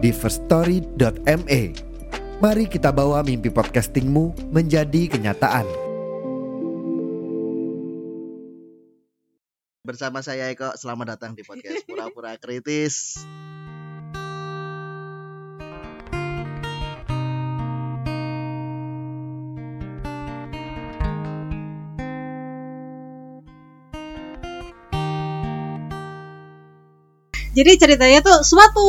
di firststory.me. Mari kita bawa mimpi podcastingmu menjadi kenyataan. Bersama saya Eko, selamat datang di podcast Pura-Pura Kritis. Jadi ceritanya tuh suatu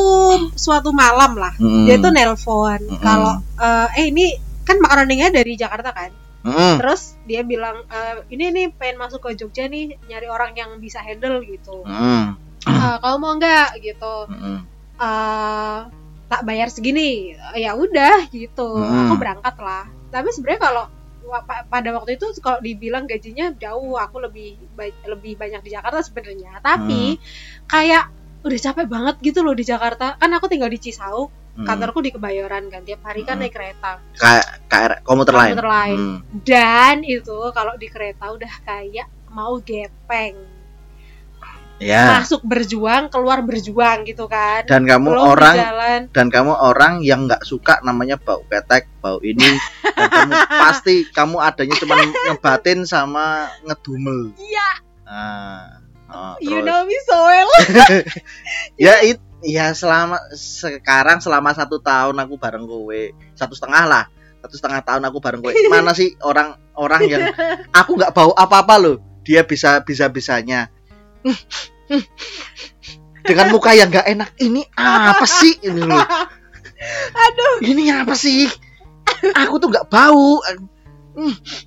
suatu malam lah. Mm. Dia tuh nelpon Mm-mm. kalau eh, eh ini kan makaroninya dari Jakarta kan. Mm. Terus dia bilang "Eh, ini nih pengen masuk ke Jogja nih nyari orang yang bisa handle gitu. Mm. Eh, kamu mau nggak gitu? Mm. eh tak bayar segini. Ya udah gitu. Mm. Aku berangkat lah. Tapi sebenarnya kalau pada waktu itu kalau dibilang gajinya jauh, aku lebih ba- lebih banyak di Jakarta sebenarnya. Tapi kayak udah capek banget gitu loh di Jakarta. Kan aku tinggal di Cisauk, Mm. kantorku di Kebayoran kan. Tiap hari kan Mm. naik kereta. Kayak KR komuter lain. Komuter lain. Mm. Dan itu kalau di kereta udah kayak mau gepeng. Ya. Masuk berjuang, keluar berjuang gitu kan. Dan kamu Belum orang jalan. dan kamu orang yang nggak suka namanya bau ketek, bau ini. dan kamu pasti kamu adanya cuma ngebatin sama ngedumel. Iya, Nah, oh, you know me so well. ya it ya selama sekarang selama satu tahun aku bareng kowe. Satu setengah lah. Satu setengah tahun aku bareng kowe. Mana sih orang orang yang aku nggak bau apa apa loh. Dia bisa bisa bisanya dengan muka yang nggak enak ini apa sih ini? Loh Aduh, ini apa sih? Aku tuh nggak bau.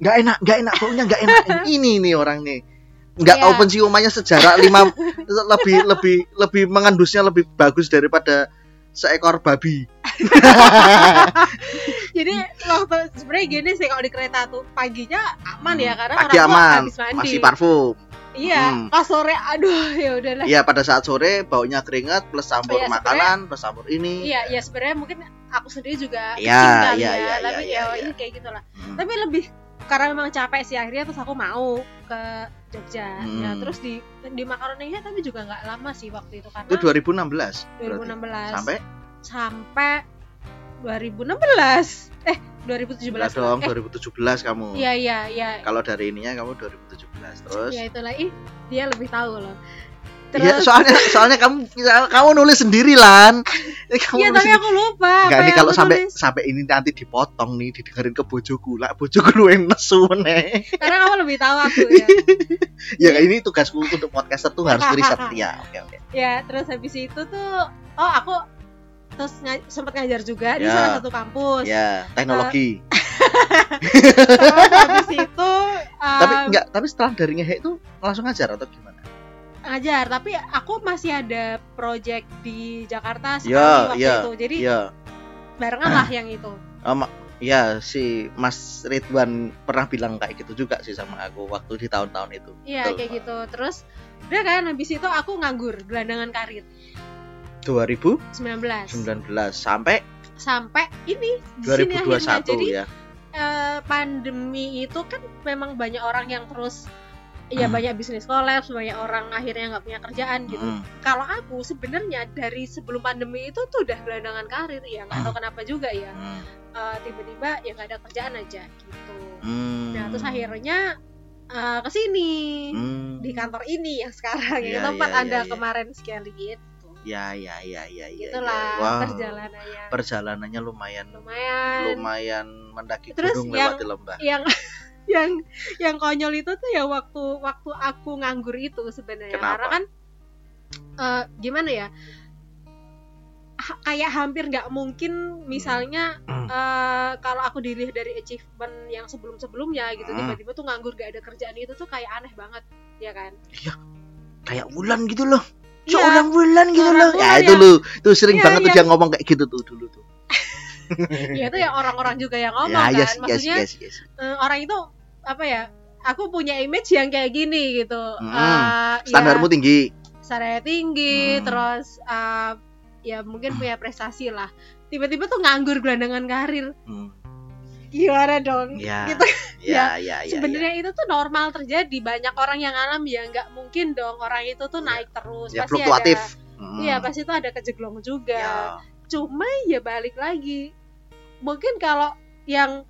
Nggak enak nggak enak baunya nggak enak. Ini nih orang nih nggak Iya. open ciumannya sejarak lima lebih lebih lebih mengandusnya lebih bagus daripada seekor babi jadi waktu sebenarnya gini sih kalau di kereta tuh paginya aman ya karena pagi orang aman habis mandi. masih parfum Iya, Hmm. pas sore aduh ya udahlah. Iya pada saat sore baunya keringat plus campur Iya, makanan plus campur ini Iya, ya sebenarnya mungkin aku sendiri juga Iya, kucing kali iya, ya, iya, tapi iya, ya, iya. ini kayak gitulah. Hmm. Tapi lebih karena memang capek sih akhirnya terus aku mau ke Jogja. Hmm. Ya terus di di makaroninya tapi juga nggak lama sih waktu itu karena itu 2016 berarti. 2016 sampai? Sampai 2016 eh 2017 Enggak dong eh, 2017 kamu. Iya iya iya. Kalau dari ininya kamu 2017 terus? Ya itulah. Ih dia lebih tahu loh Iya, terus soalnya soalnya kamu kamu nulis sendiri lan. Iya nulis tapi aku lupa Enggak ini kalau sampai tulis. sampai ini nanti dipotong nih didengerin ke bojoku lah bojoku lu yang nesu meneh. karena kamu lebih tahu aku ya Ya ini tugasku untuk podcaster tuh harus riset ya. Oke oke. ya terus habis itu tuh oh aku terus nga- sempat ngajar juga di Ya. salah satu kampus Ya, teknologi. terus habis itu um, tapi enggak, tapi setelah dari ngehe itu langsung ngajar atau gimana? Ngajar tapi aku masih ada project di Jakarta sekali Ya, waktu ya, itu. Jadi Iya. barengan lah yang itu. Ya, si Mas Ridwan pernah bilang kayak gitu juga sih sama aku waktu di tahun-tahun itu. Iya kayak gitu. Terus udah kan habis itu aku nganggur gelandangan karir. 2019 19 sampai? Sampai ini di sini akhirnya. 2021 jadi ya. eh, pandemi itu kan memang banyak orang yang terus ya Hmm. banyak bisnis kolaps banyak orang akhirnya nggak punya kerjaan gitu Mm. kalau aku sebenarnya dari sebelum pandemi itu tuh udah gelandangan karir ya nggak tahu kenapa juga ya Mm. Eh, tiba-tiba ya nggak ada kerjaan aja gitu Mm. nah terus akhirnya eh, ke sini Mm. di kantor ini yang sekarang Iya, yang tempat iya, anda iya, iya. kemarin sekali gitu Ya ya ya ya ya. itulah ya. Wow. perjalanannya Perjalanannya lumayan lumayan lumayan mendaki Terus gunung yang- lewati lembah. yang yang yang konyol itu tuh ya waktu waktu aku nganggur itu sebenarnya karena kan eh, gimana ya ha- kayak hampir nggak mungkin misalnya eh, kalau aku dilihat dari achievement yang sebelum sebelumnya gitu Hmm. tiba-tiba tuh nganggur gak ada kerjaan itu tuh kayak aneh banget ya kan Kayak bulan gitu loh. seorang bulan gitu loh ya itu ya. lu tuh sering Iya, banget tuh iya. dia ngomong kayak gitu tuh dulu tuh ya itu ya orang-orang juga yang ngomong ya kan yes yes maksudnya yes yes eh, orang itu apa ya aku punya image yang kayak gini gitu. Hmm. Eh, standarmu ya, tinggi. standarnya tinggi Hmm. terus eh, ya mungkin punya prestasi lah. Tiba-tiba tuh nganggur gelandangan karir. Hmm. gimana dong? Ya gitu. ya ya ya sebenarnya itu tuh normal terjadi. Banyak orang yang alami ya. Nggak mungkin dong orang itu tuh Ya. naik terus. Ya, ya pasti fluktuatif. ada Hmm. iya pasti itu ada kejeglong juga. Ya. Cuma ya balik lagi. Mungkin kalau yang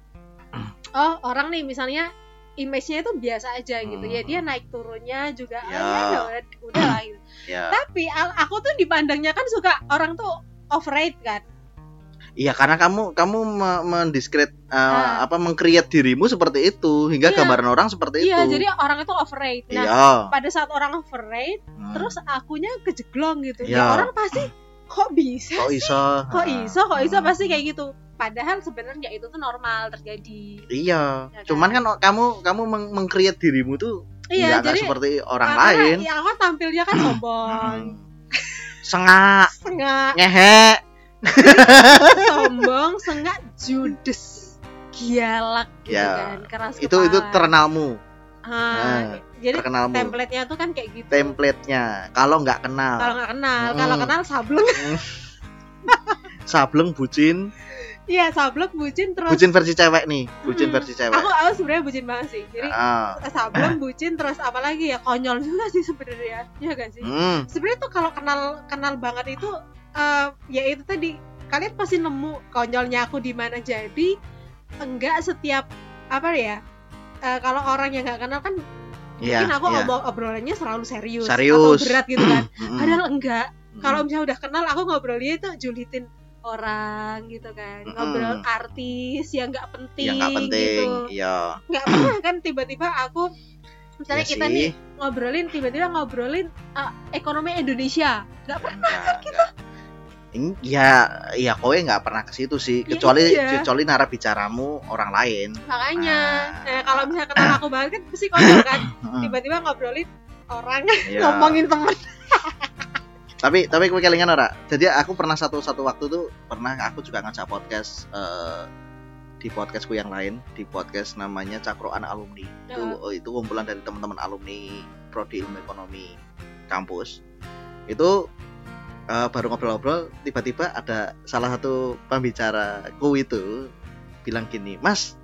oh orang nih misalnya image-nya itu biasa aja gitu ya Hmm. dia naik turunnya juga Ya. ah, ya udah, udah lah gitu ya tapi aku tuh dipandangnya kan suka orang tuh overrate kan Iya karena kamu kamu me- mendiskret uh, Ah. apa mengkreat dirimu seperti itu hingga Iya. gambaran orang seperti iya itu. jadi orang itu overrate nah iya. pada saat orang overrate Hmm. terus akunya kejeglong gitu Iya. ya orang pasti kok bisa kok iso? kok Ah. iso kok iso Hmm. pasti kayak gitu padahal sebenarnya itu tuh normal terjadi Iya. Ya kan? Cuman kan kamu kamu meng mengkreat dirimu tuh iya nggak- jadi seperti orang lain. ya aku tampilnya kan sombong. Sengak, sengak ngehe. sombong sengak judes gialak gitu Ya, kan keras Itu itu kepala. terkenalmu, Ah, Nah, jadi terkenalmu. template-nya tuh kan kayak gitu Template-nya. Kalau nggak kenal. kalau nggak kenal Hmm. kalau kenal sableng Sableng bucin, iya sableng bucin terus bucin versi cewek nih, bucin Hmm. versi cewek. aku aku sebenarnya bucin banget sih jadi Ah. sableng bucin terus apa lagi ya konyol juga sih sebenarnya ya gak sih Hmm. sebenarnya tuh kalau kenal kenal banget itu eh, ya itu tadi kalian pasti nemu konyolnya aku di mana jadi enggak setiap apa ya eh, kalau orang yang nggak kenal kan Iya. mungkin aku iya. omong obrolannya selalu serius, Serius. atau berat gitu kan padahal enggak kalau misalnya udah kenal aku ngobrolnya itu julitin orang gitu kan Mm-mm. ngobrol artis yang nggak penting, yang nggak penting, gitu iya. nggak pernah kan tiba-tiba aku misalnya Iya kita sih. nih ngobrolin tiba-tiba ngobrolin uh, ekonomi Indonesia nggak pernah Enggak, enggak. Ing- Ya, ya kowe nggak pernah ke situ sih, Ya kecuali iya. kecuali narabicaramu orang lain. makanya Ah. nah, kalau misalnya kenal aku banget kan pasti konyol kan tiba-tiba ngobrolin orang Iya. ngomongin temen Tapi tapi kowe kelingan ora? Jadi aku pernah satu satu waktu tuh pernah aku juga ngajak podcast eh, di podcastku yang lain, di podcast namanya Cakroan Alumni. Itu oh, itu kumpulan dari teman-teman alumni prodi ilmu ekonomi kampus. Itu eh, baru ngobrol-ngobrol tiba-tiba ada salah satu pembicara ku itu bilang gini, "Mas,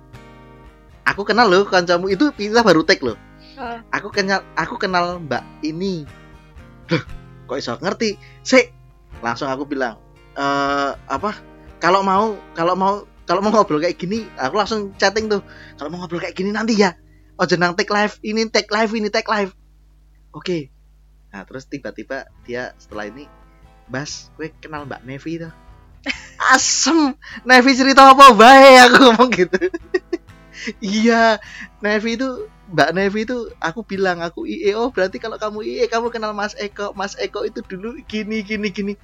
aku kenal loh kancamu itu kita baru tag loh. Ah. Aku kenal aku kenal Mbak ini." Loh, kok iso ngerti? Sik. Langsung aku bilang, "Eh, apa? Kalau mau kalau mau kalau mau ngobrol kayak gini, aku langsung chatting tuh. Kalau mau ngobrol kayak gini nanti ya. Oh, jenang take live, ini take live, ini take live." Oke. Nah, terus tiba-tiba dia setelah ini, "Bas, gue kenal Mbak Nevi tuh." Asem, Nevi cerita apa bae aku ngomong gitu. iya, Nevi itu Mbak Nevi itu aku bilang aku IE oh berarti kalau kamu IE kamu kenal Mas Eko. Mas Eko itu dulu gini gini gini.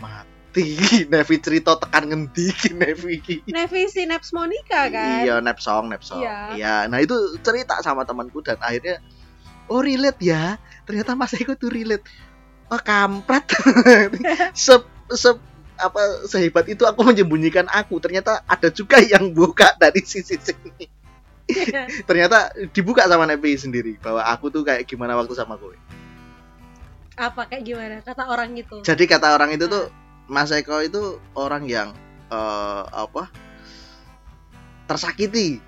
Mati Nevi cerita tekan ngendi Nevi. Nevi Sinaps Monica kan Iya, Nepsong, Nepsong. Iya. Iya, nah itu cerita sama temanku dan akhirnya oh relate ya. Ternyata Mas Eko tuh relate. Oh kampret. se, se apa sehebat itu aku menyembunyikan aku. Ternyata ada juga yang buka dari sisi sini. Ternyata dibuka sama Nevi sendiri bahwa aku tuh kayak gimana waktu sama gue. apa kayak gimana? Kata orang itu. Jadi kata orang itu tuh Mas Eko itu orang yang eh, apa? tersakiti.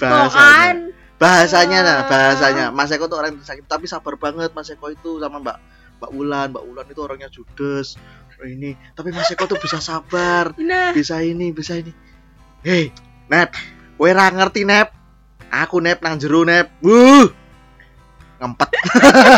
Bahasanya. bahasanya nah Ah. bahasanya. Mas Eko tuh orang yang sakit tapi sabar banget Mas Eko itu sama Mbak Mbak Ulan Mbak Ulan itu orangnya judes. Ini tapi Mas Eko tuh bisa sabar. Nah. Bisa ini bisa ini. Hei Nep kowe ra ngerti Nep. Aku Nep nang jero Nep. Wuh. Ngempet.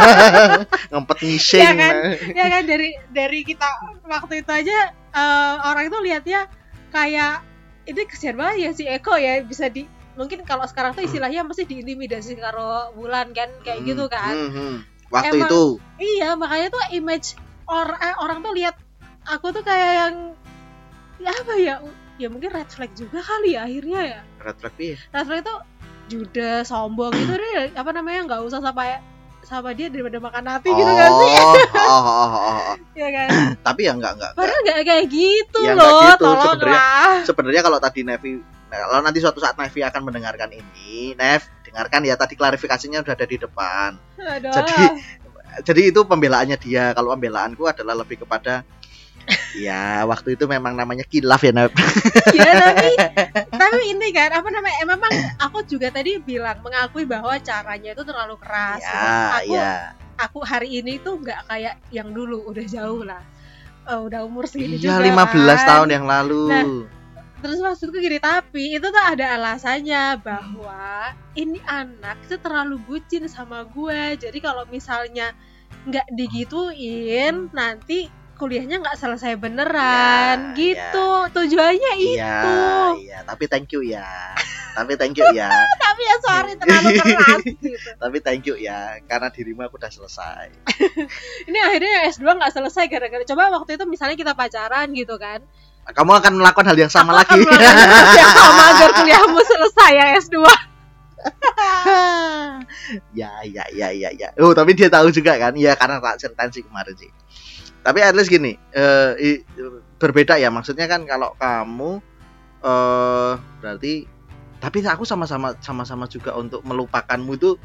Ngempet ngising. Ya kan? ya kan dari dari kita waktu itu aja eh, orang itu lihatnya kayak ini kesian banget ya si Eko ya bisa di mungkin kalau sekarang tuh istilahnya mesti diintimidasi karo Wulan kan kayak Hmm, gitu kan. hmm, hmm. waktu Emang- itu. iya makanya tuh image or eh, orang tuh lihat aku tuh kayak yang ya apa ya ya mungkin red flag juga kali ya akhirnya ya red flag piye? red flag itu judes sombong itu deh apa namanya nggak usah sampai sama dia daripada makan nasi gitu gak sih oh, oh, oh, oh, oh. ya kan tapi ya enggak enggak, enggak. padahal nggak kayak gitu Ya, loh gitu, sebenarnya. sebenarnya kalau tadi Nevi kalau nanti suatu saat Nevi akan mendengarkan ini Nev dengarkan ya tadi klarifikasinya udah ada di depan Aduh. Jadi- jadi itu pembelaannya dia kalau pembelaanku adalah lebih kepada ya waktu itu memang namanya kilaf ya Nev ya tapi tapi ini kan apa namanya eh, memang aku juga tadi bilang mengakui bahwa caranya itu terlalu keras. Ya aku ya. aku hari ini tuh nggak kayak yang dulu udah jauh lah. Eh, udah umur segini iya juga 15 kan. tahun yang lalu. Nah, terus maksudku gini tapi itu tuh ada alasannya bahwa ini anak itu terlalu bucin sama gue. Jadi kalau misalnya nggak digituin nanti kuliahnya nggak selesai Ya, beneran gitu. tujuannya iya itu. iya. Tapi thank you ya. Tapi thank you ya. Tapi ya sorry terlalu keras gitu. Tapi thank you ya karena dirimu aku udah selesai. Ini akhirnya S2 nggak selesai gara-gara coba waktu itu misalnya kita pacaran gitu kan. Kamu akan melakukan hal yang sama Aku lagi. akan melakukan hal yang sama agar kuliahmu selesai ya S2 ya ya ya ya ya. Oh tapi dia tahu juga kan? Iya karena tak ceritain sih kemarin sih tapi at least gini eh i- berbeda ya. Maksudnya kan kalau kamu eh berarti tapi aku sama-sama sama-sama juga untuk melupakanmu itu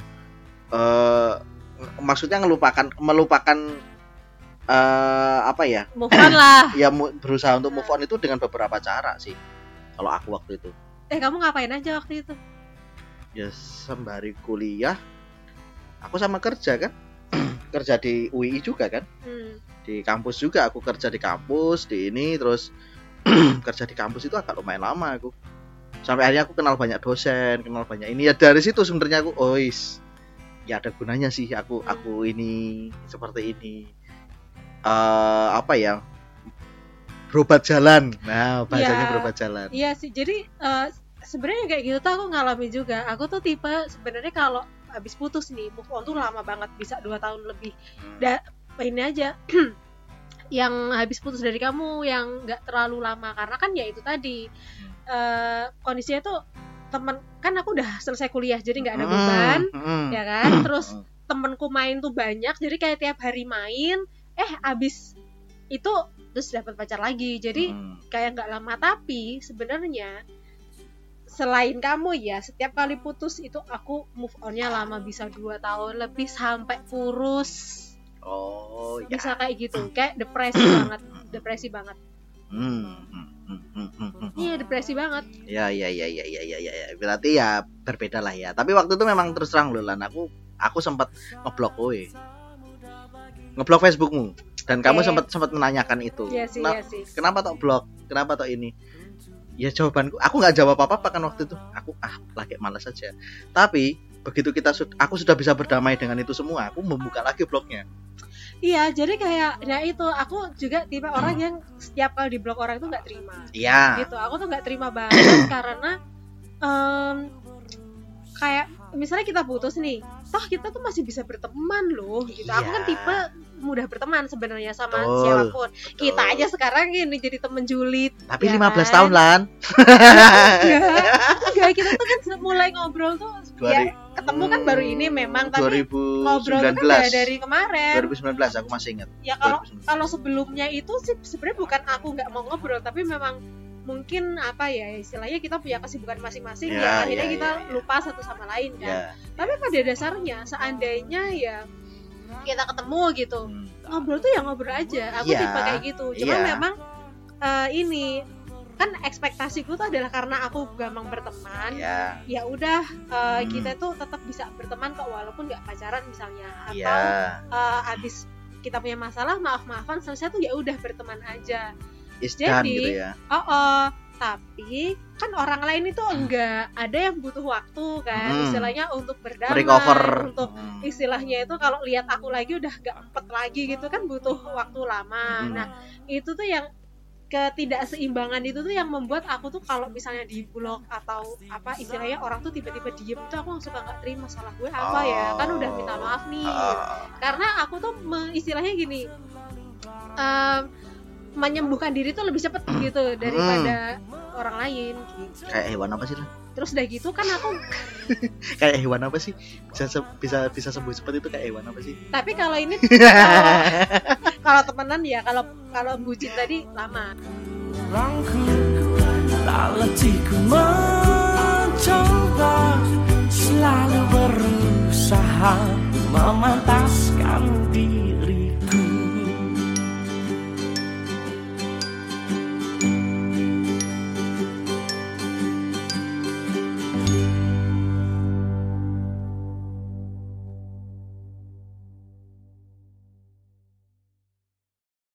eh maksudnya melupakan melupakan eh apa ya? Move on lah. Ya berusaha untuk move on itu dengan beberapa cara sih kalau aku waktu itu. Eh kamu ngapain aja waktu itu? Ya sembari kuliah aku sama kerja kan? Kerja di UI juga kan? Hmm. Di kampus juga. Aku kerja di kampus di ini terus kerja di kampus itu agak lumayan lama aku. Sampai akhirnya aku kenal banyak dosen kenal banyak ini. Ya dari situ sebenarnya aku oh is ya ada gunanya sih aku aku ini seperti ini. Eh apa ya? Berobat jalan. Nah bahasanya Ya. berobat jalan. Iya sih, jadi eh, sebenarnya kayak gitu tuh aku ngalamin juga. Aku tuh tipe sebenarnya kalau habis putus nih, move on tuh lama banget, bisa dua tahun lebih. Da, ini aja, yang habis putus dari kamu, yang nggak terlalu lama, karena kan ya itu tadi eh, kondisinya tuh temen kan aku udah selesai kuliah, jadi nggak ada Hmm, beban, hmm. ya kan. Terus temenku main tuh banyak, jadi kayak tiap hari main, eh abis itu terus dapat pacar lagi, jadi Hmm. kayak nggak lama. Tapi sebenarnya selain kamu ya setiap kali putus itu aku move onnya lama bisa dua tahun lebih sampai kurus Oh ya. bisa kayak gitu kayak depresi banget depresi banget Hmm, hmm, hmm, hmm, hmm, hmm. iya depresi banget Ya ya ya ya ya ya ya. Berarti ya berbeda lah ya. Tapi waktu itu memang terus terang loh lan aku aku sempat ngeblok kowe. Ngeblok Facebookmu dan kamu Oke. sempat sempat menanyakan itu. iya sih Nah, iya sih Kenapa tok blok? Kenapa tok ini? Ya jawabanku, aku nggak jawab apa-apa kan waktu itu. Aku ah lagi malas saja. Tapi begitu kita aku sudah bisa berdamai dengan itu semua, aku membuka lagi blognya. iya jadi kayak ya itu aku juga tipe orang yang setiap kali di blog orang itu nggak terima Iya. gitu aku tuh nggak terima banget karena em, kayak misalnya kita putus nih toh kita tuh masih bisa berteman loh gitu aku kan Iya. tipe mudah berteman sebenarnya sama Betul, siapa pun kita betul. aja sekarang ini jadi temen julid Tapi ya 15 kan? tahun lan. enggak enggak kita tuh kan mulai ngobrol tuh ya ketemu kan baru ini memang tapi 2019. ngobrol kan dari kemarin 2019 aku masih ingat. ya kalau 2019. kalau sebelumnya itu sih sebenarnya bukan aku nggak mau ngobrol tapi memang mungkin apa ya istilahnya kita punya kesibukan masing-masing ya, Ya, akhirnya ya, kita ya, ya. lupa satu sama lain kan Ya. tapi pada dasarnya seandainya ya kita ketemu gitu Hmm. ngobrol tuh ya ngobrol aja aku tipe kayak gitu cuma memang eh, ini kan ekspektasiku tuh adalah karena aku gampang berteman Ya. ya udah eh, Hmm. kita tuh tetap bisa berteman kok walaupun nggak pacaran misalnya atau Ya. eh, abis kita punya masalah maaf maafan selesai tuh ya udah berteman aja Is done Jadi, gitu ya. oh, oh. tapi kan orang lain itu enggak ada yang butuh waktu kan Hmm. istilahnya untuk berdamai Recover. untuk Hmm. istilahnya itu kalau lihat aku lagi udah gak empet lagi gitu kan butuh waktu lama Hmm. nah itu tuh yang ketidakseimbangan itu tuh yang membuat aku tuh kalau misalnya di blog atau apa istilahnya orang tuh tiba-tiba diem itu aku suka nggak terima salah gue apa ya kan udah minta maaf nih Ah. karena aku tuh istilahnya gini em, menyembuhkan diri tuh lebih cepet gitu daripada orang lain. Gitu kayak hewan apa sih lah? terus udah gitu kan aku kayak hewan apa sih? Bisa se- bisa bisa sembuh cepat itu kayak hewan apa sih? Tapi kalau ini kalau, kalau temenan ya kalau kalau bucin tadi lama. Tak mencoba selalu berusaha